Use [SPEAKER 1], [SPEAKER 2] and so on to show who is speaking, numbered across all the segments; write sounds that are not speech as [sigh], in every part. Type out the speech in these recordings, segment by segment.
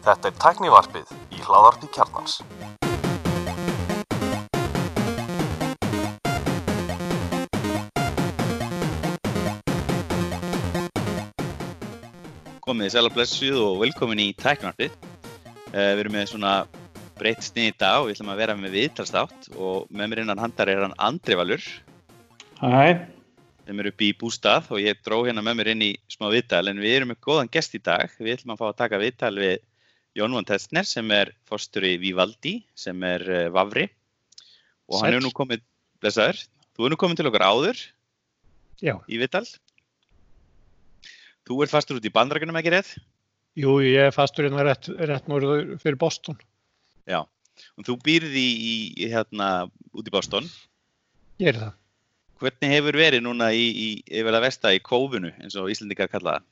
[SPEAKER 1] Þetta er tæknivarpið í hláðarpi kjarnans.
[SPEAKER 2] Komið þið sæla blessuð og velkomin í tæknivarpið. Uh, við erum með svona breytt snið í dag og við ætlum að vera með viðtalstátt og með mér innan handar er hann Andri Valur
[SPEAKER 3] Hæ,
[SPEAKER 2] sem er upp í bústað og ég dró hérna með mér inn í smá viðtal en við erum með góðan gest í dag. Við ætlum að fá að taka viðtal við Jón Von Testner sem er fórstur í Vivaldi sem er uh, Vafri og hann
[SPEAKER 3] Sæll.
[SPEAKER 2] er nú komið, blessaður, þú er nú komið til okkar áður
[SPEAKER 3] já,
[SPEAKER 2] í viðtal. Þú ert fastur út í bandrækjunum ekki rétt?
[SPEAKER 3] jú, ég er fastur hérna rétt, rétt norður fyrir Boston.
[SPEAKER 2] Já, og þú býrð í, í, í hérna út í Boston.
[SPEAKER 3] Ég er það.
[SPEAKER 2] Hvernig hefur verið núna í, í yfir að vesta í kófunu eins og Íslandingar kalla það?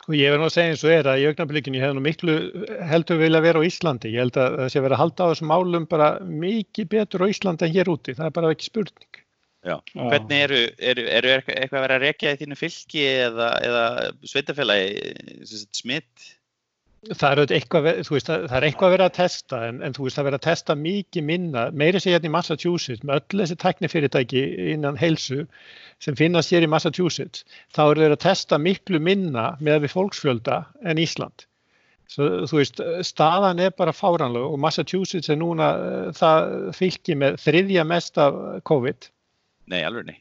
[SPEAKER 3] Sko, ég verð nú að segja eins og er að í augnablikinu ég hef nú miklu heldur vilja vera á Íslandi. Ég held að það sé verið að halda á þessum málum bara mikið betur á Íslandi en hér úti. Það er bara ekki spurning.
[SPEAKER 2] Já. Hvernig eru, eru, eru eitthvað eitthvað að vera að rekja í þínu fylki eða, eða sveitafélagi smitt?
[SPEAKER 3] Það er, eitthvað, veist, það er eitthvað að vera að testa en, en þú veist það er verið að testa mikið minna, meiri sér hérna í Massachusetts með öll þessi tæknifyrirtæki innan heilsu sem finnast hér í Massachusetts, þá eru þeir að testa miklu minna með við fólksfjölda en Ísland. Svo, þú veist, staðan er bara fáranleg og Massachusetts er núna eh, það fylki með þriðja mest af COVID
[SPEAKER 2] Nei, alveg nei.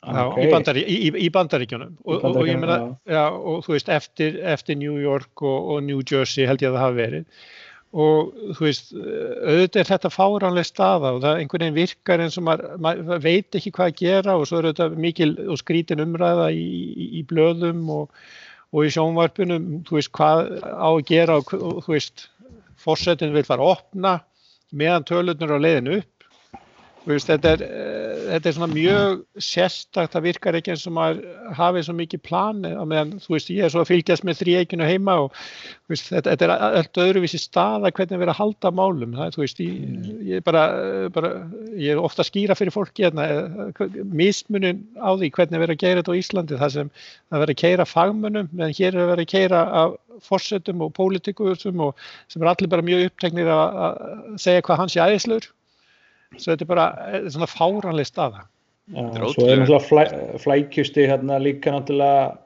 [SPEAKER 3] Já,
[SPEAKER 4] Ok.
[SPEAKER 3] í, bandari, í, í- í bandaríkjunum. Og, og, og meina, já, og þú veist eftir, eftir New York og, og New Jersey held ég að það hafi verið. Og þú veist auðvitað er þetta fáránleg staða og það einhvern veginn virkar eins og maður, maður veit ekki hvað að gera og svo er þetta mikil og skrítin umræða í, í, í blöðum og, og í sjónvarpunum þú veist hvað á að gera og, þú veist fórsetin vil fara að opna meðan tölurnur á leiðinu upp veist, þetta, er, eh, þetta er svona mjög sérstakt, það virkar ekki eins og maður hafi svo mikið plani á meðan, þú veist, ég er svo að fylgjast með þrýeikinu heima og veist, þetta, þetta er allt öðruvísi staða hvernig við erum að halda málum, það, þú veist, ég, ég, er bara, bara, ég er ofta að skýra fyrir fólki hérna, eh, mismunin á því hvernig við erum að gera þetta á Íslandi, það sem það verður að keira fagmönnum, meðan hér er að vera að keira af fórsetum og pólitíkusum og sem er allir bara mjög uppteknir að, að segja hvað hans er æðislur svo þetta er bara eh, svona fáranleg staða.
[SPEAKER 4] Já, svo er náttúrulega flæ, flækjusti hérna líka náttúrulega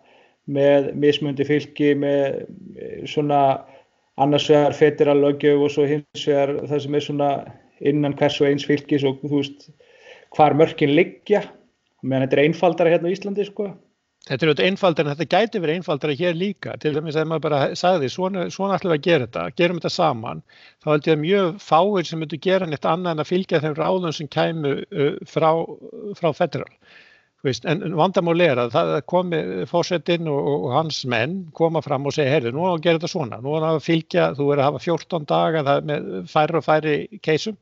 [SPEAKER 4] með mismundi fylki með eh, svona annars vegar federal lögjöf og svo hins vegar það sem er svona innan hvers og eins fylkis og þú veist hvar mörkin liggja. Meðan þetta er einfaldara hérna á Íslandi sko
[SPEAKER 3] þetta er auðvitað einfaldar en þetta gæti verið einfaldara hér líka. Til dæmis að maður bara sagði svona, svona ætlum við að gera þetta, gerum þetta saman þá held ég að mjög fáir sem myndu gera neitt annað en að fylgja þeim ráðum sem kæmu uh, frá, frá federal. Veist, en vandamál er að það komi fórsetin og, og hans menn koma fram og segja, heyrðu, nú á að gera þetta svona, nú á að fylgja, þú verður að hafa 14 daga það er með færri og færri keisum.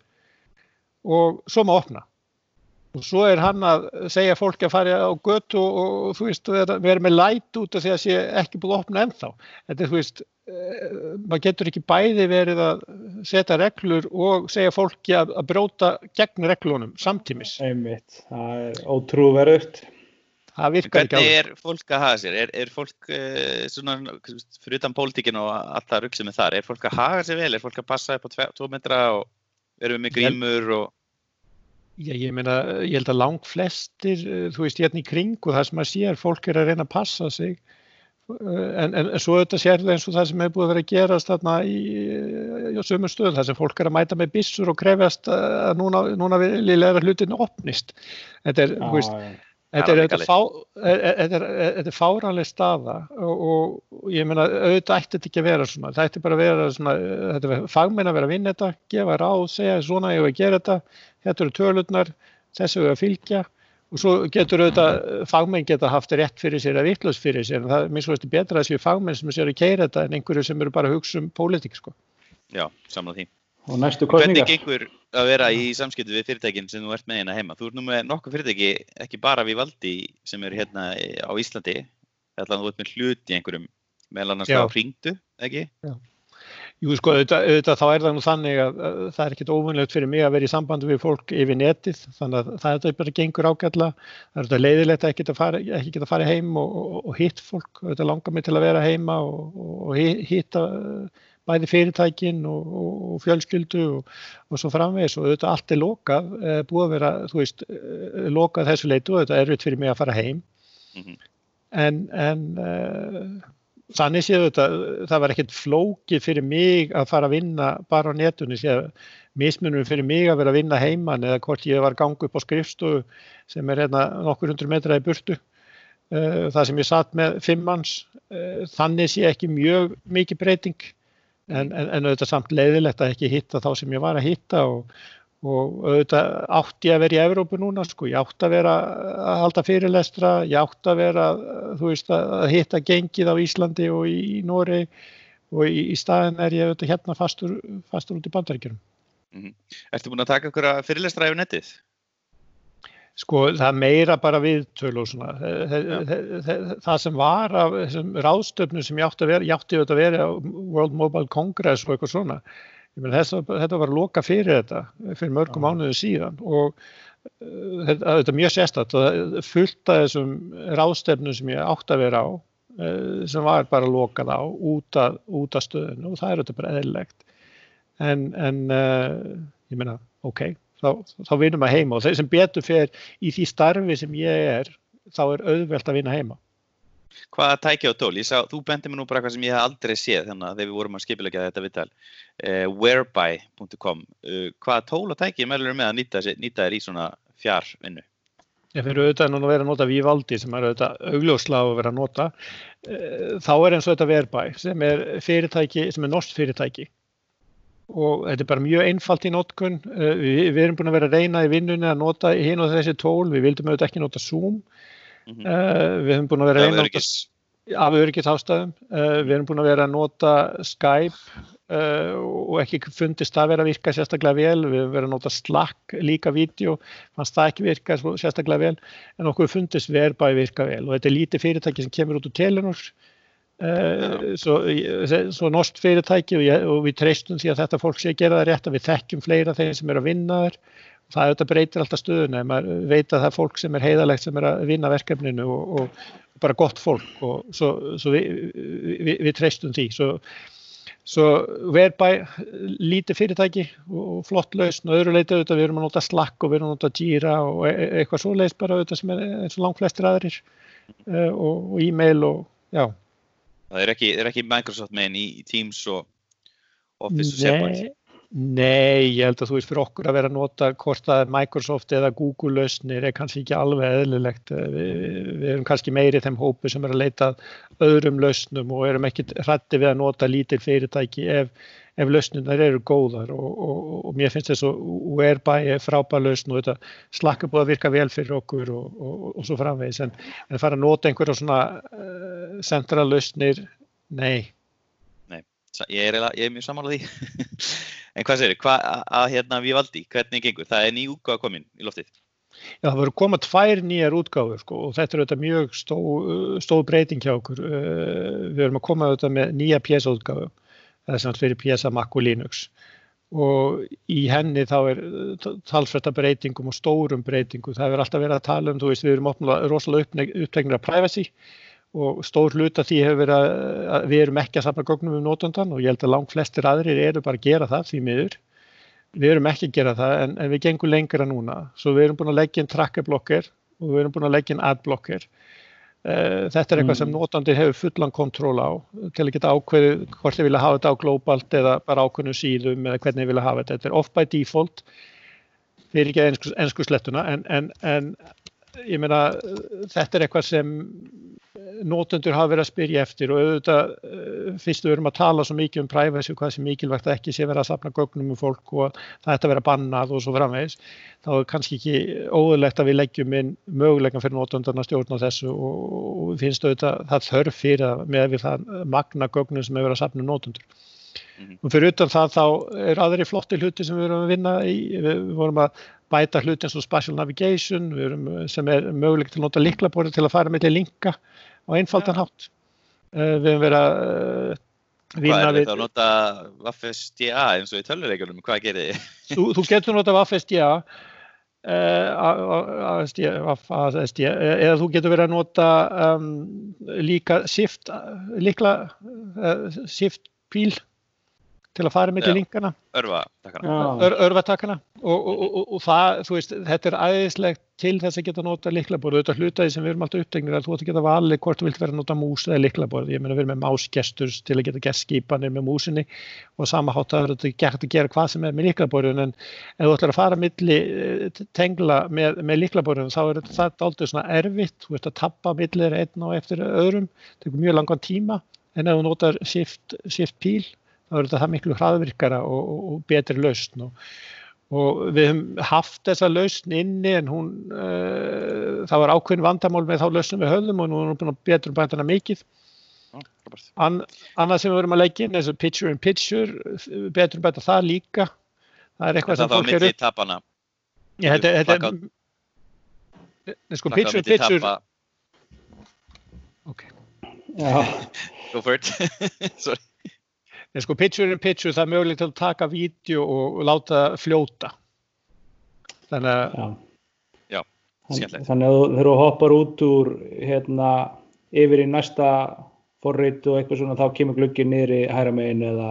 [SPEAKER 3] Og svo má opna. Og svo er hann að segja fólki að fara á götu og, og þú veist, vera, með læt út af því að sé ekki búið að opna ennþá. Þetta er, þú veist, eh, maður getur ekki bæði verið að setja reglur og segja fólki að, að bróta gegn reglunum samtímis.
[SPEAKER 4] einmitt, það er ótrúverðugt
[SPEAKER 3] Það virkar ekki
[SPEAKER 2] Hvernig
[SPEAKER 3] alveg.
[SPEAKER 2] er fólk að haga sér? Er, er fólk uh, svona, fyrir utan pólitíkin og allt það rugg sem er þar, er fólk að haga sér vel? Er fólk að passa upp á tvo metra og erum við með grímur og
[SPEAKER 3] Já, ég meina, ég held að lang flestir, eh, þú veist, hérna í kring og það sem maður sér, fólk er að reyna að passa sig. Eh, en, en, svo þetta sér það eins og það sem hefur búið að vera að gerast þarna í, í sömur stöð, það sem fólk er að mæta með byssur og krefjast eh, að núna, núna viljilega hlutin opnist. Þetta er, þú veist, Þetta er,
[SPEAKER 2] er
[SPEAKER 3] þetta,
[SPEAKER 2] alveg
[SPEAKER 3] fá, er, er, þetta er, þetta er fáranleg staða og, og ég meina auðvitað ætti þetta ekki að vera svona, það ætti bara að vera svona, þetta er fagmenn að vera að vinna þetta, gefa ráð, segja svona ég að gera þetta, þetta eru tölurnar, þessu er að fylgja og svo getur auðvitað fagmenn geta haft rétt fyrir sér eða vitlaus fyrir sér en það er minnst veist betra að séu fagmenn sem séu að keira þetta en einhverju sem eru bara að hugsa um pólitík sko.
[SPEAKER 2] já, samla því.
[SPEAKER 4] og næstu
[SPEAKER 2] Hvernig
[SPEAKER 4] kostningar
[SPEAKER 2] gengur að vera í samskiptu við fyrirtækin sem þú ert með hérna heima? Þú ert nú með nokkuð fyrirtæki, ekki bara við valdi sem eru hérna á Íslandi, ætlaðan þú ert með hlut í einhverjum meðal annars
[SPEAKER 3] Já.
[SPEAKER 2] á hringdu, ekki?
[SPEAKER 3] Jú, sko, auðvitað, auðvitað þá er það nú þannig að, að það er ekkert óvunlegt fyrir mig að vera í sambandi við fólk yfir netið, þannig að það er bara gengur ágætla, það er auðvitað leiðilegt að ekki farið, ekki geta farið heim og, og, og hitt fólk, auðvitað langar mig til að vera heima og, og hitta bæði fyrirtækin og fjölskyldu og svo framvegis. Og auðvitað allt er lokað, eh, búið að vera, þú veist, eh, lokað þessu leitu og auðvitað er auðvitað fyrir mig að fara heim, -hmm. en, en uh, þannig séu þetta, það var ekkert flókið fyrir mig að fara að vinna bara á netunni, séu mismunum fyrir mig að vera að vinna heimann eða hvort ég var gangu upp á skrifstofu sem er hérna nokkur hundru metra í burtu eh, það sem ég satt með fimm manns, eh, þannig sé ekki mjög mikið breyting. En, en, en auðvitað samt leiðilegt að ekki hitta þá sem ég var að hitta og, og auðvitað átti að vera í Evrópu núna sko, ég átti að vera að halda fyrirlestra, ég átti að vera þú veist að hitta gengið á Íslandi og í Nóri og í, í staðin er ég auðvitað hérna fastur, fastur út í bandaríkjum mm
[SPEAKER 2] -hmm. Ertu búin að taka að fyrirlestra yfir nettið?
[SPEAKER 3] Sko það meira bara viðtölu og svona. Það sem var af þessum ráðstöfnum sem ég átti að vera, ég átti auðvitað að vera World Mobile Congress og eitthvað svona þess, þetta var loka fyrir þetta fyrir mörgum mánuðu síðan og uh, þetta er mjög sérstatt og fullt af þessum ráðstefnum sem ég átt að vera á uh, sem var bara lokað á út af, út af stöðinu og það er þetta bara eðlilegt. En, en uh, ég meina ok, þá, þá vinum að heima og þeir sem betur fyrir í því starfi sem ég er þá er auðvelt að vinna heima
[SPEAKER 2] Hvaða tæki á tól? Ég sá, þú bendi mér nú bara eitthvað sem ég hef aldrei séð þannig að þegar við vorum að skipilegja þetta viðtal. Uh, whereby.com uh, Hvaða tól og tæki meðlur með að nýta, nýta þér í svona fjárvinnu?
[SPEAKER 3] Ég fyrir auðvitað núna að vera að nota Vivaldi sem er auðvitað augljósla á að vera að nota. Uh, þá er eins og þetta Whereby sem er fyrirtæki, sem er norsk fyrirtæki. Og þetta er bara mjög einfalt í notkun. Við, við erum búin að vera að reyna í vinnunni að nota hinn og þessi tól, við vildum auðvitað ekki nota Zoom Mm -hmm. uh, við höfum búin að vera af öryggis ástæðum uh, við höfum búin að vera að nota Skype uh, og ekki fundist það að vera að virka sérstaklega vel. Við höfum verið að nota Slack líka vídeo. Fannst það ekki virka sérstaklega vel. En okkur fundist verðbæði virka vel. Og þetta er lítið fyrirtæki sem kemur út úr Telenor. Svo, svo norsk fyrirtæki og, ég, og við treystum því að þetta fólk sé að gera það rétt að við þekkjum fleira þeir sem eru að vinna þar það auðvitað breytir alltaf stöðuna ef maður veit að það er fólk sem er heiðalegt sem er að vinna verkefninu og, og bara gott fólk og svo, svo við, við, við treystum því svo, svo verðbæ lítið fyrirtæki og flott lausn og öðru leiti auðvitað við erum að nota Slack og við erum að nota Jira og e, e, eitthvað svo leiðist bara auðvitað sem er eins og langt flestir aðrir uh, og, e-mail og já
[SPEAKER 2] Það er ekki, er ekki Microsoft meginn í Teams og Office og SharePoint?
[SPEAKER 3] Nei, ég held að þú veist fyrir okkur að vera að nota hvort að Microsoft eða Google lausnir er kannski ekki alveg eðlilegt. Við, við erum kannski meiri þeim hópu sem er að leita öðrum lausnum og erum ekki hrætti við að nota lítil fyrirtæki ef, ef lausnunar eru góðar og, og, og mér finnst þess að Whereby er frábæð lausn og þetta slakka búið að virka vel fyrir okkur og, og svo framvegis en, en fara að nota einhverja svona uh, centra lausnir, nei.
[SPEAKER 2] Nei, ég er, ég er mjög samanlega því. [laughs] En hvað segir þið, að hérna við valdi, hvernig gengur? Það er ný útgáð komin í loftið.
[SPEAKER 3] Já, það voru komað tvær nýjar útgáður sko, og þetta er auðvitað mjög stó, stóð breyting hjá okkur. Uh, við erum að koma auðvitað með nýja PSA útgáðu, það er samt fyrir PSA Mac og Linux og í henni þá er talsverta breytingum og stórum breytingum. Það er alltaf verið að tala um, þú veist, við erum rosalega upptegnir af privacy og stór hlut að því hefur verið að, að við erum ekki að safna gögnum um nótundan og ég held að langt flestir aðrir eru bara að gera það því miður. Við erum ekki að gera það en, en við gengum lengra núna. Svo við erum búin að leggja inn trackarblokker og við erum búin að leggja inn adblokker. Uh, þetta er eitthvað mm. sem nótandi hefur fullan kontról á til að geta ákveðu hvort þið vilja hafa þetta á globalt eða bara ákveðnum síðum eða hvernig þið vilja hafa þetta. Þetta er off by default fyrir ekki ennsku slettuna en, en, en ég meina þetta er eitthvað sem nótendur hafa verið að spyrja eftir og auðvitað eh, fyrst við erum að tala svo mikið um privacy og hvað sem mikilvægt að ekki sé verið að sapna gögnum um fólk og það ætti að vera bannað og svo framvegis þá er kannski ekki óðurlegt að við leggjum inn mögulegan fyrir nótendarna stjórn á þessu og við finnst auðvitað það þörf fyrir að með við það magna gögnum sem hefur verið að sapna um nótendur. Mm -hmm. Og fyrir utan það þá er aðri flotti hluti sem við erum að vinna í, við vorum að bæta hluti eins og Spatial Navigation erum, sem er mögulegt til að nota liklaborði til að fara með til linka á einfaldan hátt. Uh, við hefum verið að uh,
[SPEAKER 2] Hvað er þetta að nota FSDA eins og í tölvuleikunum? Hvað gerir þið?
[SPEAKER 3] þú, þú getur ASD, ASD, eða þú getur verið að nota um, líka shift, líkla uh, shift píl til að fara millir
[SPEAKER 2] Já.
[SPEAKER 3] linkana,
[SPEAKER 2] Örfa, takkana.
[SPEAKER 4] Já.
[SPEAKER 3] ör, örfatakana og, og, og, og það, þú veist, þetta er æðislegt til þess að geta nota liklaborð þetta hlutaði sem við erum alltaf upptegnir að þú ætti að geta valið hvort þú vilt vera að nota mús eða liklaborð, ég meina við erum með másgestur til að geta gert skipanir með músinni og sama hátt að þetta er gert að gera hvað sem er með liklaborðun en ef þú ætlar að fara milli eh, tengla með, með liklaborðun þá er þetta- aldrei svona erfitt, þú veist að tappa millir einn og eftir öðrum, það tekur mjög langan tíma. En ef þú notar shift, shift píl þá er þetta það miklu hraðvirkara og, og, og betri lausn og, og við höfum haft þessa lausn inni en hún uh, það var ákveðin vandamál með þá lausnum við höfðum og nú erum við búin að betra um bætana mikið
[SPEAKER 2] Já, frábært.
[SPEAKER 3] An, annað sem við verum að leggja inn eins og picture in picture betur um bæta það líka það er eitthvað sem fólk er
[SPEAKER 2] tapana.
[SPEAKER 3] Já, þetta, þetta er sko picture in picture okay.
[SPEAKER 4] Já,
[SPEAKER 2] Go for it. [laughs] Sorry.
[SPEAKER 3] En sko picture in picture það er mögulegt til að taka vídeo og, láta fljóta þannig að
[SPEAKER 4] já.
[SPEAKER 2] Skemmtilegt.
[SPEAKER 4] Þannig að þú- hoppar út úr hérna yfir í næsta forrit og eitthvað svona þá kemur glugginn niður í hæra megin eða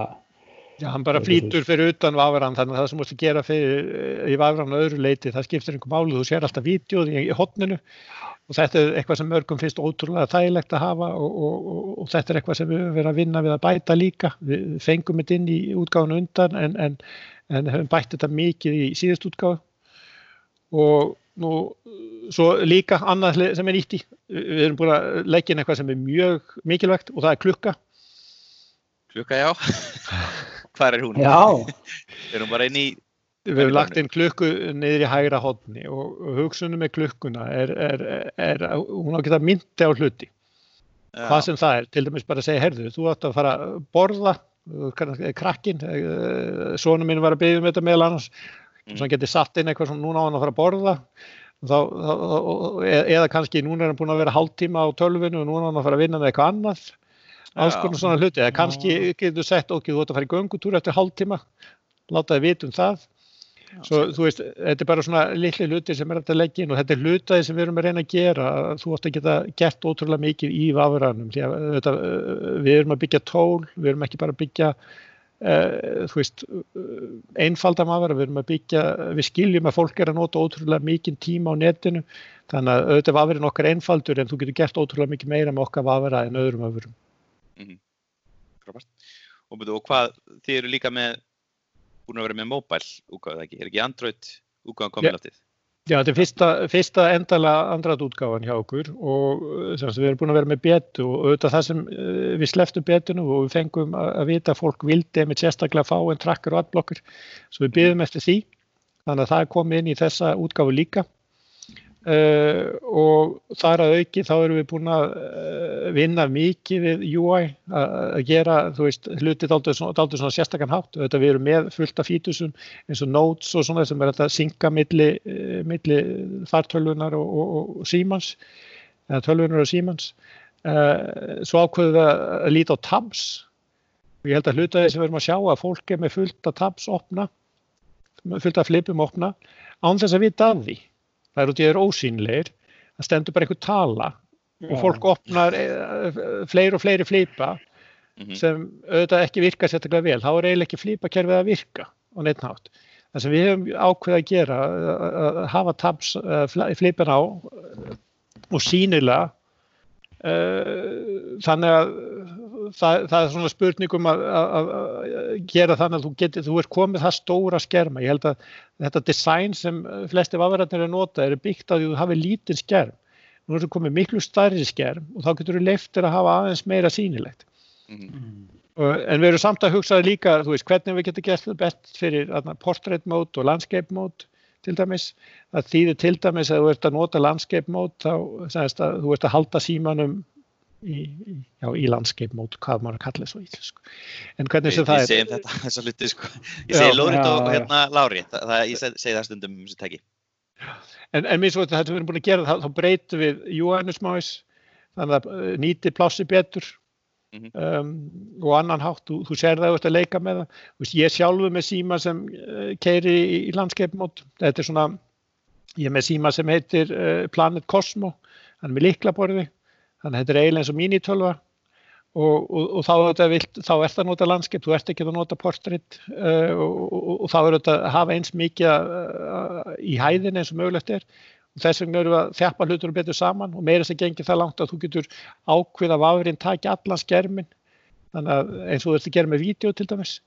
[SPEAKER 3] Já, hann bara flýtur fyrir utan vafran þannig að það sem mústu gera fyrir, í vafran á öðru leiti, það skiptir einhver máli, þú sér alltaf vídeoð í, í hotninu og þetta er eitthvað sem mörgum finnst ótrúlega þægilegt að hafa og, og, og, og þetta er eitthvað sem við höfum verið að vinna við að bæta líka. Við fengum þetta inn í útgáfunu undan en, en, en höfum bætt þetta mikið í síðust útgáfu og nú svo líka annað sem er nýtt í. Við erum búin að leggja inn eitthvað sem er mjög mikilvægt og það er klukka.
[SPEAKER 2] Klukka já. [laughs] Hvar er hún?
[SPEAKER 4] Já, [laughs]
[SPEAKER 2] Er hún bara inn í...
[SPEAKER 3] Við hefum lagt inn klukku niður í hægra hodni og og hugsunum með klukkuna er, er, er, er hún á að geta myndi á hluti,
[SPEAKER 2] Já.
[SPEAKER 3] hvað sem það er, til dæmis bara að segja, herðu, þú átt að fara að borða, krakkin, svona minn var að byggja um þetta meðal annars,
[SPEAKER 2] Mm.
[SPEAKER 3] hann geti satt inn eitthvað svona, núna á hann að fara að borða, þá, þá, eða kannski núna er hann búin að vera hálftíma á tölvinu og núna á hann að fara að vinna með eitthvað annað, alls konar svona hluti, eða kannski getur sett, ok, þú átt að fara í göngutúr eftir hálftíma, láta þið vita um það, Svo, þú veist, þetta er bara svona litli hluti sem er leggja inn og þetta er hlutaði sem við erum að reyna að gera. Þú átt að geta gert ótrúlega mikið í vafranum því að þetta, uh, við erum að byggja tól, við erum ekki bara að byggja uh, þú veist, uh, einfalda vafra, við erum að byggja, við skiljum að fólk er að nota ótrúlega mikið tíma á netinu þannig að auðvitað vafrin okkar einfaldur en þú getur gert ótrúlega mikið meira með okkar vafra en öðrum vafrum.
[SPEAKER 2] Frábært. Og, byrju, og hvað, þið eru líka með, búin að vera með mobile útgáðu það ekki? Er ekki Android útgáðan komin áttið?
[SPEAKER 3] Já, þetta er fyrsta, fyrsta endalega andrat útgáfan hjá okkur og uh, sem sagt, við erum búin að vera með betu og auðvitað það sem uh, við sleftum betunu og við fengum að, vita að fólk vildi með sérstaklega fá en trakkar og adblokkar svo við byggðum eftir því þannig að það komið inn í þessa útgáfu líka uh, og þar að auki þá erum við búin að uh, vinna mikið við UI að gera, þú veist, hlutið dálítið svona, sérstakann hátt. Auðvitað við erum með fullt af fítusum eins og notes og svona sem er að synka milli, eh, milli fartölvunar og, og, og símans eða tölvunar og símans uh, svo ákveðum við að líta á tabs. Og ég held að hluta því sem við erum að sjá að fólk er með fullt af tabs opna fullt af flipum opna án þess að vita af því það er út í þeir ósýnleir það stendur bara einhver tala og fólk opnar eh, fleiri og fleiri flipa
[SPEAKER 2] Mhm.
[SPEAKER 3] sem auðvitað ekki virka sérstaklega vel, þá er eiginlega ekki flipakerfið að virka á neitt nátt. Það sem við hefum ákveðið að gera, að hafa tabs, uh, flipin á og sínilega, uh, þannig að það, það er svona spurningum að, að, að gera þannig að þú, getur, þú er komið það stóra skerma. Ég held að þetta design sem flesti vafverðarnir er nota er byggt að þú hafi lítinn skerm. Nú er það komið miklu stærri skerm og þá getur þú leiftir að hafa aðeins meira sýnilegt.
[SPEAKER 2] Mhm.
[SPEAKER 3] Og- En við erum samt að hugsa líka, þú veist, hvernig við getum gert þetta best fyrir portrait mode og landscape mode til dæmis. Það þýðir til dæmis að þú ert að nota landscape mode þá þú ert að halda símanum í, já, í landscape mode, hvað maður kallar svo íslensku. En hvernig sem það er.
[SPEAKER 2] segjum þetta, [laughs] þessa hluti, sko. Ég segi Lórit og hérna Lári, það, það, ég seg, segi það stundum um þessi tæki.
[SPEAKER 3] En, en mér svo þetta við erum búin að gera, þá, þá breytum við UI-nus máis, þannig að uh, nýti plássi betur mm -hmm. um, og annan hátt, þú, þú sér það að leika með það. Veist, ég sjálfu með síma sem uh, keiri í, í landskeipmót, þetta er svona, ég er með síma sem heitir uh, Planet Cosmo, hann er með liklaborði, hann heitir eiginlega eins og mínitölva. Og, og, og þá, vilt, þá ert að nota landskeip, þú ert ekki að nota portrétt uh, og, og þá er þetta að hafa eins mikið uh, í hæðin eins og mögulegt er. Og þess vegna eru að þjappa hlutur betur saman og meira sem gengir það langt að þú getur ákveð að vafurinn taki allan skermin. Þannig að eins og þú ert að gera með vídeo til dæmis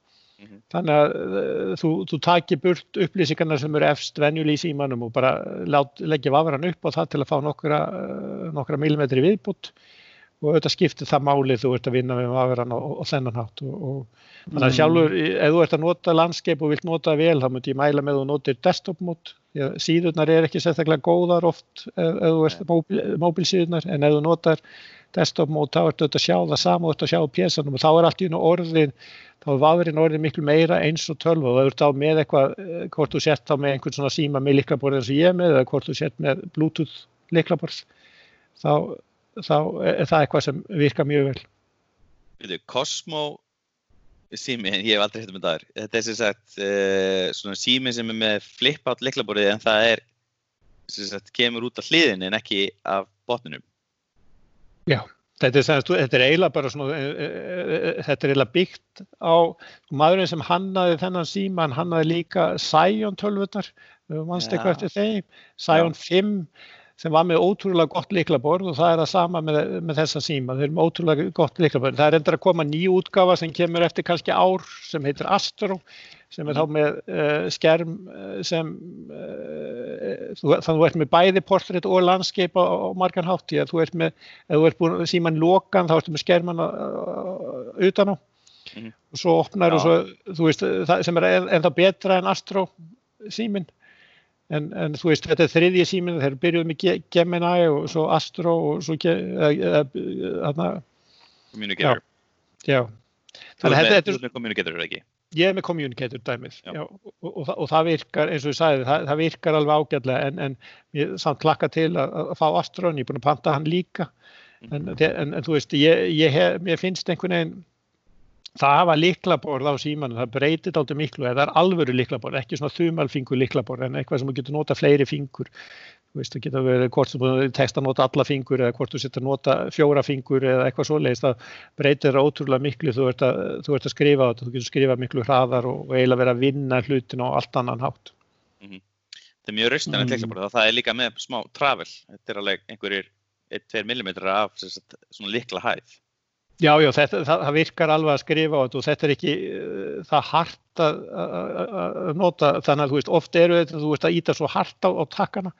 [SPEAKER 3] mm -hmm. þannig að uh, þú, þú taki burt upplýsingarna sem eru efst venjuli í símanum og bara lát, leggja vafran upp á það til að fá nokkra, uh, nokkra millimetri viðbútt og auðvitað skiptir það máli þú ert að vinna með vafran og, og þennan hátt og, og þannig að mm. sjálfur ef þú ert að nota landskeip og vilt nota vel þá myndi ég mæla með að þú notir desktop mót síðurnar er ekki sérstaklega góðar oft ef þú ert móbil, móbilsíðurnar en ef þú notar desktop mót þá ertu að sjá það sama og ertu að sjá pjæsanum og þá er allt í orðin þá er vafurinn orðin miklu meira eins og tölva. Og ef þú ert á með eitthvað eh, hvort þú sett á með einhvern svona síma með liklaborð eins og ég með eða hvort þú sett með bluetooth liklaborð þá, þá er það eitthvað sem virka mjög vel.
[SPEAKER 2] Cosmo sími, ég hef aldrei hitt um þetta þetta er sem sagt uh, svona sími sem er með flip-out liklaborðið en það er sem sagt kemur út af hliðin en ekki af botninum
[SPEAKER 3] Já, þetta er, sagt, þetta er eiginlega bara svona uh, uh, þetta er eiginlega byggt á maðurinn sem hannaði þennan síma hann hannaði líka tölvurnar við mannst eitthvað eftir þeim. Scion 5 sem var með ótrúlega gott liklaborð og það er það sama með, með þessa síma, þeir eru með ótrúlega gott liklaborð. Það er endur að koma ný útgafa sem kemur eftir kannski ár sem heitir Astro sem er þá með uh, skerm eh, sem uh, þú, þannig að þú ert með bæði portrétt og landskeip á, á margan hátt í að þú ert með, ef þú ert búin síman lokan þá ertu með skerman utan á mm og svo opnar Já. og svo, þú veist, það sem er ennþá betra en Astro símin En, en þú veist, þetta er þriðji síminn, þeir byrjuð með Gemini og svo Astro og svo
[SPEAKER 2] Communicator
[SPEAKER 3] Já,
[SPEAKER 2] já. Þú er með Communicator, ekki?
[SPEAKER 3] Ég er með Communicator dæmið. Og, og, og það virkar, eins og ég sagði, það, það virkar alveg ágæðlega en, en ég samt klakka til að, að fá Astro en ég er búin að panta hann líka. En, mm. en, en þú veist, ég, ég, ég finnst einhvern veginn það hafa liklaborð á símanu, það breytir alltaf miklu það er alvöru liklaborð, ekki svona þumalfingur liklaborð en eitthvað sem þú getur nota fleiri fingur það getur verið hvort þú tekst að nota alla fingur eða hvort þú setur að nota fjóra fingur eða eitthvað svoleiðist það breytir ótrúlega miklu. Þú ert að, þú ert að skrifa þetta, þú getur skrifa miklu hraðar og eiginlega verið að vinna hlutin á allt annan hátt.
[SPEAKER 2] Mm -hmm. Það er mjög að liklaborð og það er líka með smá travel, þetta er alveg einhverjir 1-2 mm af svona likla hæð
[SPEAKER 3] Já, já, þetta, það, það virkar alveg að skrifa á þetta og þetta er ekki uh, það hart að, að nota þannig að þú veist, oft eru þetta þú veist að íta svo hart á, á takkana.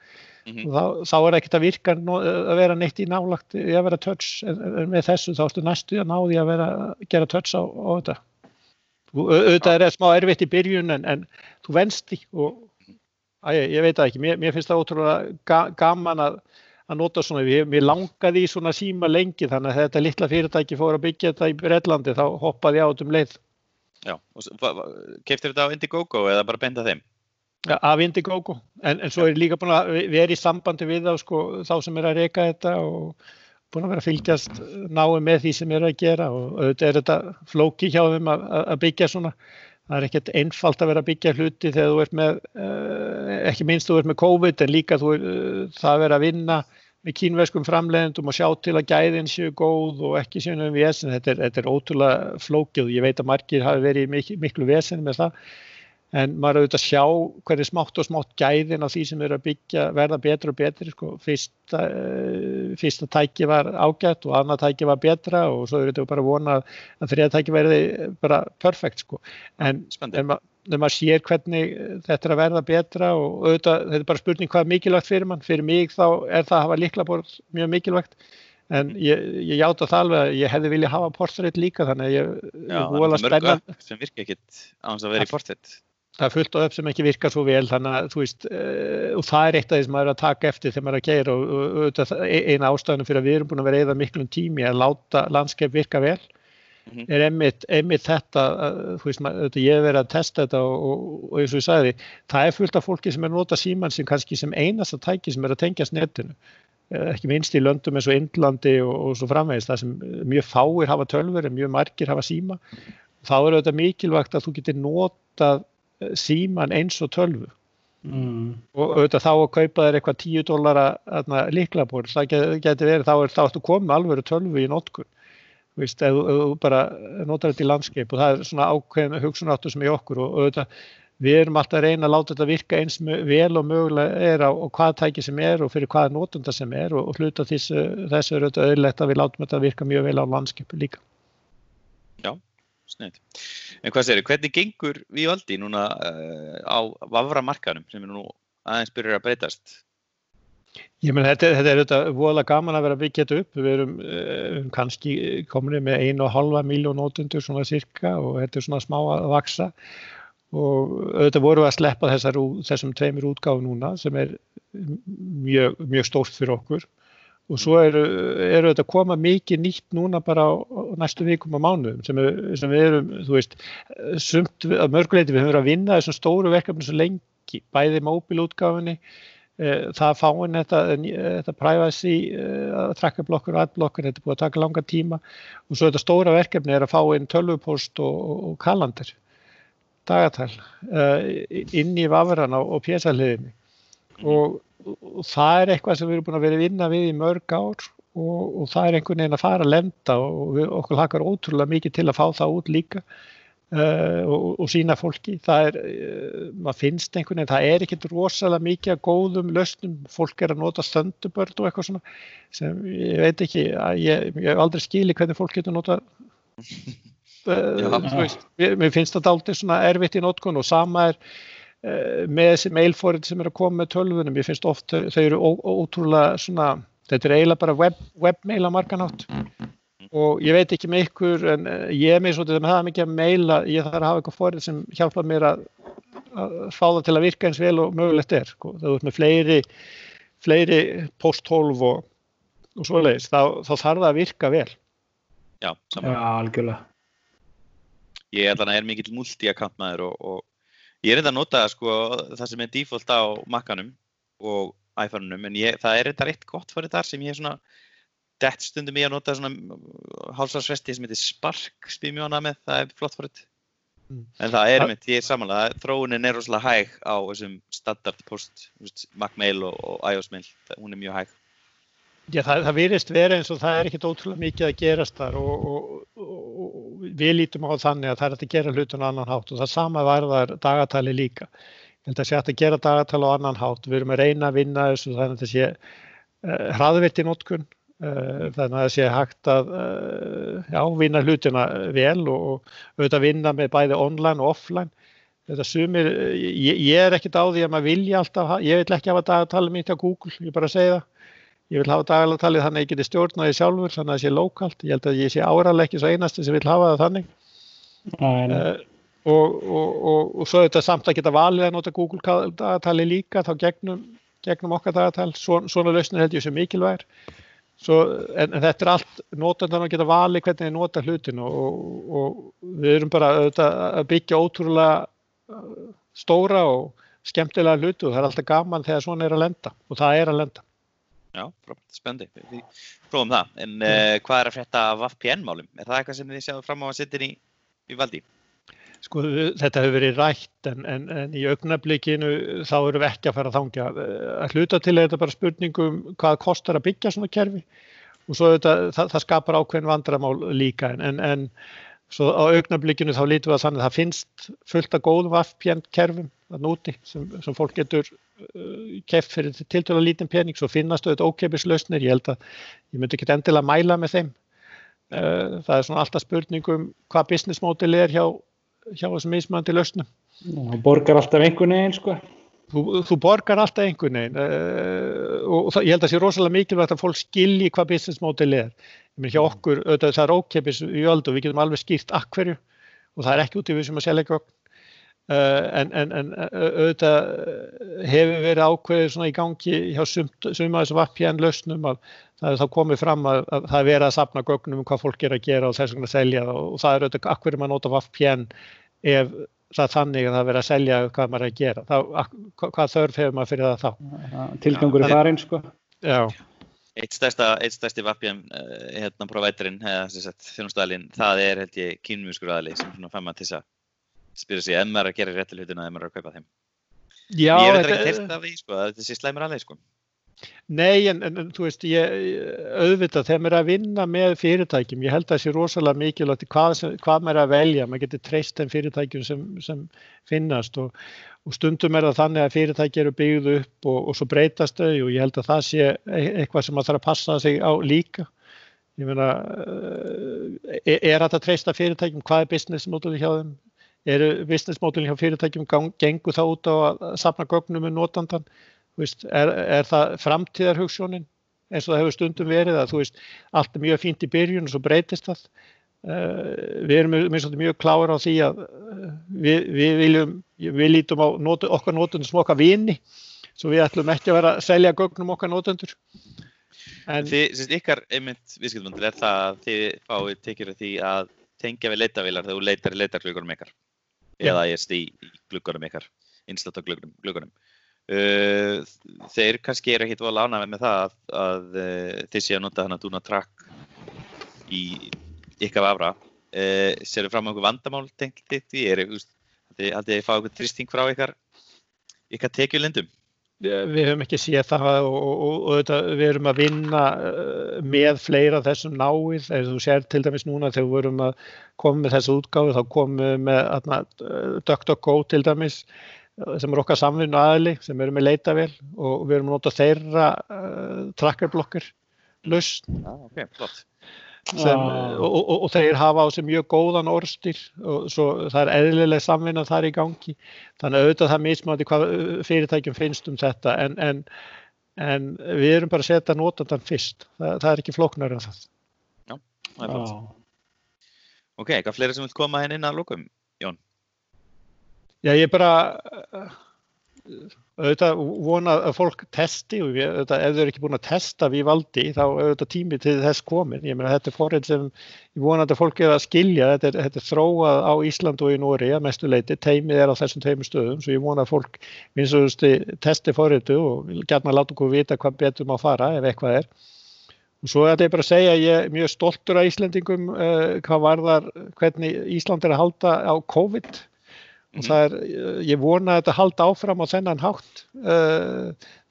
[SPEAKER 3] Mm -hmm. þá, þá er ekkert að virka að vera neitt í nálagt í að vera touch en, en með þessu þá ertu næstu að ná því að vera að gera touch á, á þetta. Auðvitað er það smá erfitt í byrjun en, en þú venst því og að, ég, ég veit það ekki, mér, mér finnst það ótrúlega ga, gaman að að nota svona, mér langaði í svona síma lengi þannig að þetta litla fyrirtæki fór að byggja þetta í Breitlandi þá hoppaði ég át um leið.
[SPEAKER 2] Já, keftir þetta á Indiegogo eða bara benda þeim?
[SPEAKER 3] Ja, af Indiegogo, en, en svo er líka búin að vera í sambandi við þá, sko, þá sem er að reyka þetta og búin að vera að fylgjast náðu með því sem er að gera og auðvitað er þetta flóki hjá þeim að, að byggja svona það er ekkert einfalt að vera að byggja hluti þegar þú ert með, eh, ekki minnst þú ert með COVID en líka þú, eh, það er að vinna með kínveskum framleiðendum og sjá til að gæðin séu góð og ekki séu um vesen, þetta er, þetta er ótrúlega flókið og ég veit að margir hafi verið miklu, miklu vesen með það en maður auðvitað sjá hverju smátt og smátt gæðin á því sem eru að byggja verða betra og betra sko. fyrsta, uh, fyrsta tæki var ágætt og annað tæki var betra og svo þetta bara vonað að þriða tæki verði bara perfekt sko. en þegar mað, maður sér hvernig þetta er að verða betra og auðvitað þetta er bara spurning hvað er mikilvægt fyrir mann. Fyrir mig þá er það að hafa líkla bort mjög mikilvægt. En ég, ég játa það alveg að ég hefði viljað hafa portrétt líka þannig að ég,
[SPEAKER 2] Já, ég vola spennan. sem virka ekkit á þess að vera í portrétt
[SPEAKER 3] það er fullt upp sem ekki virkar svo vel þannig að þú veist uh, og það er eitt af því sem maður er að taka eftir þegar maður er að gera og, og e, eina ástæðinu fyrir að við erum búin að vera eða miklum tími að láta landskepp virka vel mm -hmm. er einmitt, einmitt þetta þú veist maður, ég hef verið að testa þetta og, og eins og ég sagði það er fullt af fólki sem er nota síman sem kannski sem einasta tæki sem er að tengjast netinu ekki minnst í löndum eins og Indlandi og, og svo framvegist, það sem mjög fáir hafa tölfur mjög margir hafa síma. Þá er þetta mikilvægt að þú getur notað síman eins og tölvu. Mm. og auðvitað þá að kaupa þér eitthvað 10 dólara líklabor, það getur verið þá er þá að þú komið alveg tölvu í notkun Vist, ef þú bara notar þetta í landskeip og það er svona ákveðin hugsunáttu sem er okkur og auðvitað við erum alltaf að reyna að láta þetta virka eins vel og mögulega er á hvað tæki sem er og fyrir hvaða notunda sem er og, og hluta þessu, þessu er auðvitað auðvitað að við látum þetta virka mjög vel á landskeipu líka.
[SPEAKER 2] Já, snöðt. En hvað sér, hvernig gengur við valdi núna uh, á vafra markanum sem er nú aðeins byrjar að breytast?
[SPEAKER 3] Ég menn þetta, þetta er auðvitað voðalega gaman að vera að byggja þetta upp. Við erum uh, kannski komin með einu og halva miljón nótundur svona cirka og þetta er svona smá að vaksa og auðvitað vorum við að sleppa þessar, þessum tveimur útgáðu núna sem er mjög, mjög stórt fyrir okkur og svo eru, eru þetta að koma mikið nýtt núna bara á, á næstu vikum og mánuðum sem, er, sem við erum, þú veist, sumt að mörguleiti við höfum verið að vinna þessum stóru verkefni svo lengi, bæði móbilútgáfinni, e, það fáinn þetta, þetta privacy, að trakka blokkur og adblokkur, þetta er búið að taka langa tíma. Og svo þetta stóra verkefni er að fá inn tölvupost og, og, og kalandir, dagatal, inn í vafran og, pjæsaliðinni og og það er eitthvað sem við erum búin að vera vinna við í mörg ár og, það er einhvern veginn að fara að lenda og við, okkur hakar ótrúlega mikið til að fá það út líka og, og sína fólki. Það er, uh, maður finnst einhvern veginn, það er ekkert rosalega mikið að góðum lausnum, fólk er að nota stöndubörn og eitthvað svona sem ég veit ekki, ég, ég hef aldrei skilið hvernig fólk getur nota veist, mér finnst það aldrei svona erfitt í notkun og sama er Eh, með þessi mailforrið sem er að koma með tölvunum, ég finnst oft þau eru ó, ótrúlega svona, þetta er eiginlega bara web, webmail að markanátt og ég veit ekki með ykkur en eh, ég er með svo til að hafa mikið að maila, ég þarf að hafa eitthvað forrið sem hjálpa mér að, að fá það til að virka eins vel og mögulegt er, sko. það er með fleiri, fleiri posthólf og, og svoleiðis, þá, þá þarf það að virka vel.
[SPEAKER 2] Já, saman.
[SPEAKER 4] Já, algjörlega.
[SPEAKER 2] Ég er er mikill multi-account maður og, og Ég er þetta að nota sko, það sem er default á Mac-anum og iPhone-unum en ég, það er þetta eitt gott fyrir þar sem ég er svona dett stundum ég að nota svona hálsarsvesti sem heitir Spark hana með, það er flott fyrir þetta. Mm. En það er mitt, ég er samanlega, þróunin er rosalega hæg á þessum standard post, Mac-mail og, og iOS-mail, hún er mjög hæg.
[SPEAKER 3] Já, það, það virðist verið eins og það er ekkert ótrúlega mikið að gerast þar og, og, og við lítum á þannig að það er að gera hlutun á annan hátt og það sama varðar dagatali líka. Ég held að sé að gera dagatali á annan hátt. Við erum að reyna að vinna þessu þannig að það sé uh, hraðvirt í notkun, uh, þannig að það sé hægt að uh, já, vinna hlutina vel og auðvitað vinna með bæði online og offline. Þetta sumir, ég, ég er ekkert á því að maður vilja alltaf, ég vil ekki hafa dagatali mitt á Google, ég bara segja það Ég vil hafa dagalegtalið þannig að ég geti stjórnaði sjálfur, þannig að það sé lokalt. Ég held að ég sé áraleg ekki svo einasti sem vil hafa það þannig. Uh, og, og, og, og svo þetta samt að geta valið að nota Google dagatali líka, þá gegnum, gegnum okkar dagatal. Svona, svona lausnir held ég sem mikilvægir. Svo, en, en þetta er allt notandan að geta valið hvernig þið nota hlutin og við erum bara að byggja ótrúlega uh, stóra og skemmtilega hlutu og það er alltaf gaman þegar svona er að lenda og það er að lenda.
[SPEAKER 2] Já, spennandi. Við prófum það. En uh, hvað er að frétta af VPN-málum? Er það eitthvað sem þið sjáum fram á að setja í, í valdi?
[SPEAKER 3] Sko þetta hefur verið rætt en, en, en í augnablikinu þá eru við ekki að fara að þangja. Að hluta til þetta bara spurningum hvað kostar að byggja svona kerfi og svo þetta, það, það skapar ákveðin vandramál líka en, en svo á augnablikinu þá lítum við að þannig að það finnst fullt af góðum VPN kerfum að núti sem, sem fólk getur Uh, keft fyrir tiltöla lítinn pening. Svo finnast auðvitað ókepislausnir ég held að ég myndi ekki endilega mæla með þeim. Uh, það er svona alltaf spurningum hvað business model er hjá, hjá þessum mismöndi lausnum.
[SPEAKER 4] Þú borgar alltaf einhvern veginn sko.
[SPEAKER 3] Þú, þú borgar alltaf einhvern veginn uh, og það, ég held að það sé rosalega mikilvægt að fólk skilji hvað business model er. Ég menn hjá okkur, auðvitað það er ókepis í öld og við getum alveg skýrt akkverju og það er ekki út í við sem að selja gögn en, en, en auðvitað hefur verið ákveðið svona í gangi hjá suma þessum VPN lausnum að það er þá komið fram að, að það er verið að sapna gögnum um hvað fólk er að gera og þess vegna að selja það. Og það er auðvitað akkur maður nota VPN ef það er þannig að það er verið að selja hvað maður er að gera? Þá, hvað þörf hefur maður fyrir það þá?
[SPEAKER 4] Tilgangur er farin sko.
[SPEAKER 3] Já.
[SPEAKER 2] Eitt stærsta, eitt stærsti VPN uh, hérna providerinn, eða sem sagt þjónustæðalinn, það er held ég kynmjúskur aðli sem svona fær maður til þess að spyrja sig ef maður er að gera réttu hlutina ef maður er að kaupa þeim.
[SPEAKER 3] Já,
[SPEAKER 2] ég
[SPEAKER 3] þetta-
[SPEAKER 2] þetta ekki heyrt af því, sko, að þetta sé slæmur aðli, sko.
[SPEAKER 3] Nei, en, en þú veist, ég, auðvitað, þegar maður er að vinna með fyrirtækjum, ég held að það sé rosalega mikilvægt hvað, sem, hvað maður er að velja, maður getur treyst þeim fyrirtækjum sem, sem finnast og, og stundum er það þannig að fyrirtæki eru byggð upp og, og svo breytast þau og ég held að það sé e- eitthvað sem maður þarf að passa sig á líka. Ég meina, eh, er, er þetta að treysta fyrirtækjum, hvað er business modelin hjá þeim? Eru modelin hjá fyrirtækjum gengur það út á að safna gögnum með veist, er, er það framtíðarhugsjónin eins og það hefur stundum verið að þú veist, allt er mjög fínt í byrjun og svo breytist það. Uh, við erum mjög, mjög, klára á því að uh, við, við viljum, við lítum á notu, okkar notendur sem okkar vini, svo við ætlum ekki að vera að selja gögnum okkar notendur. En,
[SPEAKER 2] Þið, sérst, ykkar einmitt viðskiptmundil er það að þið fáið tekjur af því að tengja við leitavilar þegar þú leitar í leitargluggunum ykkar. Eða ég í, í gluggunum ykkar, innslátt á gluggunum. gluggunum. Uh, þeir kannski eru ekkit voru ánægð með það að, að uh, þið séu að nota hana Duna Track í ykkar afra. Uh, Séru fram á einhver vandamál tengt því? Er, þið haldið þið fá einhver þrýsting frá ykkar, ykkar tekjulindum?
[SPEAKER 3] Við höfum ekki séð það og, og, og, þetta, við erum að vinna uh, með fleira þessum náið. Eða þú sér til dæmis núna þegar við vorum að koma með þessu útgáfi þá komum við með atna, DuckDuckGo til dæmis uh, sem er okkar samvinnu aðli sem eru með leitavél og við erum að nota þeirra uh, trackerblokkar lausn.
[SPEAKER 2] Já, ok, flott.
[SPEAKER 3] Sem,
[SPEAKER 4] Ah.
[SPEAKER 3] og, og, og þeir hafa á sig mjög góðan orðstil og svo það er eðlileg samvinna þar í gangi þannig að auðvitað það mismandi hvað uh, fyrirtækjum finnst um þetta en, en, en við erum bara að setja notandan fyrst, það, það er ekki flóknar en það.
[SPEAKER 2] Það er flott.
[SPEAKER 4] Já.
[SPEAKER 2] Ok, eitthvað fleiri sem vil koma henni inn að lókum?
[SPEAKER 3] Já, ég bara uh, auðvitað vona að fólk testi og við, auðvitað, ef þau eru ekki búin að testa við valdi þá auðvitað tími til þess komin. Ég meina þetta er forrið sem ég vona að fólk er að skilja, þetta er, þetta er þróað á Ísland og í Nóri að mestu leiti, teimið er á þessum teimur stöðum, svo ég vona að fólk minnst og testi forritu og gætna láta okkur vita hvað betur má fara ef eitthvað er. Og svo er þetta bara að segja að ég er mjög stoltur af Íslandingum uh, hvað varðar hvernig Ísland er að halda á COVID og það er, eh, ég vona að þetta halda áfram á þennan hátt.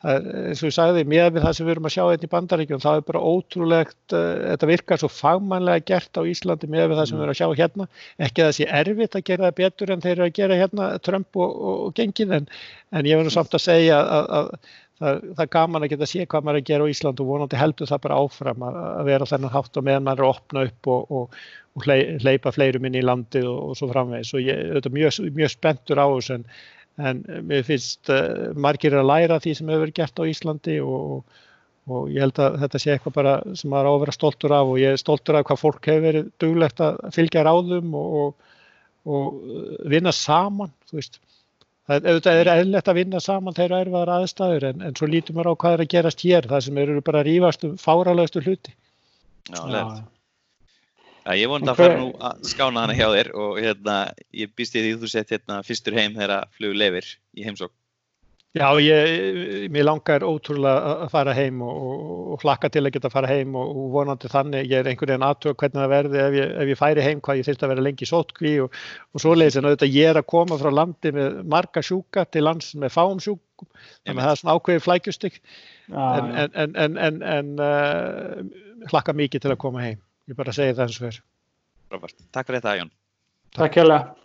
[SPEAKER 3] Það er eins og ég sagði með við það sem við erum að sjá hérna í bandaríkjum það er bara ótrúlegt, uh, þetta virkar svo fagmannlega gert á Íslandi með við það sem við erum að sjá hérna, ekki að það sé erfitt að gera það betur en þeir eru að gera hérna Trump og, og, og gengið en, en ég verður samt að segja að, að, að það, er gaman að geta sé hvað maður er að gera á Ísland og vonandi heldur það bara áfram að, að vera þennan hátt og meðan maður er að opna upp og, og, og hley- hleypa fleirum inn í landið og, og svo framvegis og ég er mjög, mjög spenntur á þessu en, en mér finnst uh, margir að læra því sem hefur verið gert á Íslandi og, og ég held að þetta sé eitthvað bara sem maður á að vera stoltur af og ég er stoltur af hvað fólk hefur verið duglegt að fylgja ráðum og, og, og uh, vinna saman, þú veist. Það er, auðvitað er eðlilegt að vinna saman þegar erfaðar aðstæður en, en svo lítum maður á hvað er að gerast hér, það sem eru bara rífast um fáralegustu hluti.
[SPEAKER 2] Já,
[SPEAKER 4] Já.
[SPEAKER 2] Já, ég
[SPEAKER 4] En
[SPEAKER 2] að fara
[SPEAKER 4] hver-
[SPEAKER 2] nú að skána hana hjá þér og hérna, ég býst í því að þú sett hérna fyrstur heim þegar flug lefir í heimsók.
[SPEAKER 3] Já, ég, mér langar ótrúlega að- fara heim og, og, og hlakka til að geta að fara heim og, og vonandi þannig, ég er einhvern veginn aðtöð hvernig það verði ef ég, ef ég færi heim hvað ég þurfti að vera lengi sótkví og, og svoleiðis en auðvitað ég er að koma frá landi með marga sjúka til lands með fáum sjúkum, þannig að það er svona ákveðið flækjustik en, en, en, en, en uh, hlakka mikið til að koma heim, ég bara segi það eins og þér.
[SPEAKER 2] Frábært. Takk fyrir þetta, Jón.
[SPEAKER 4] Takk hérlega.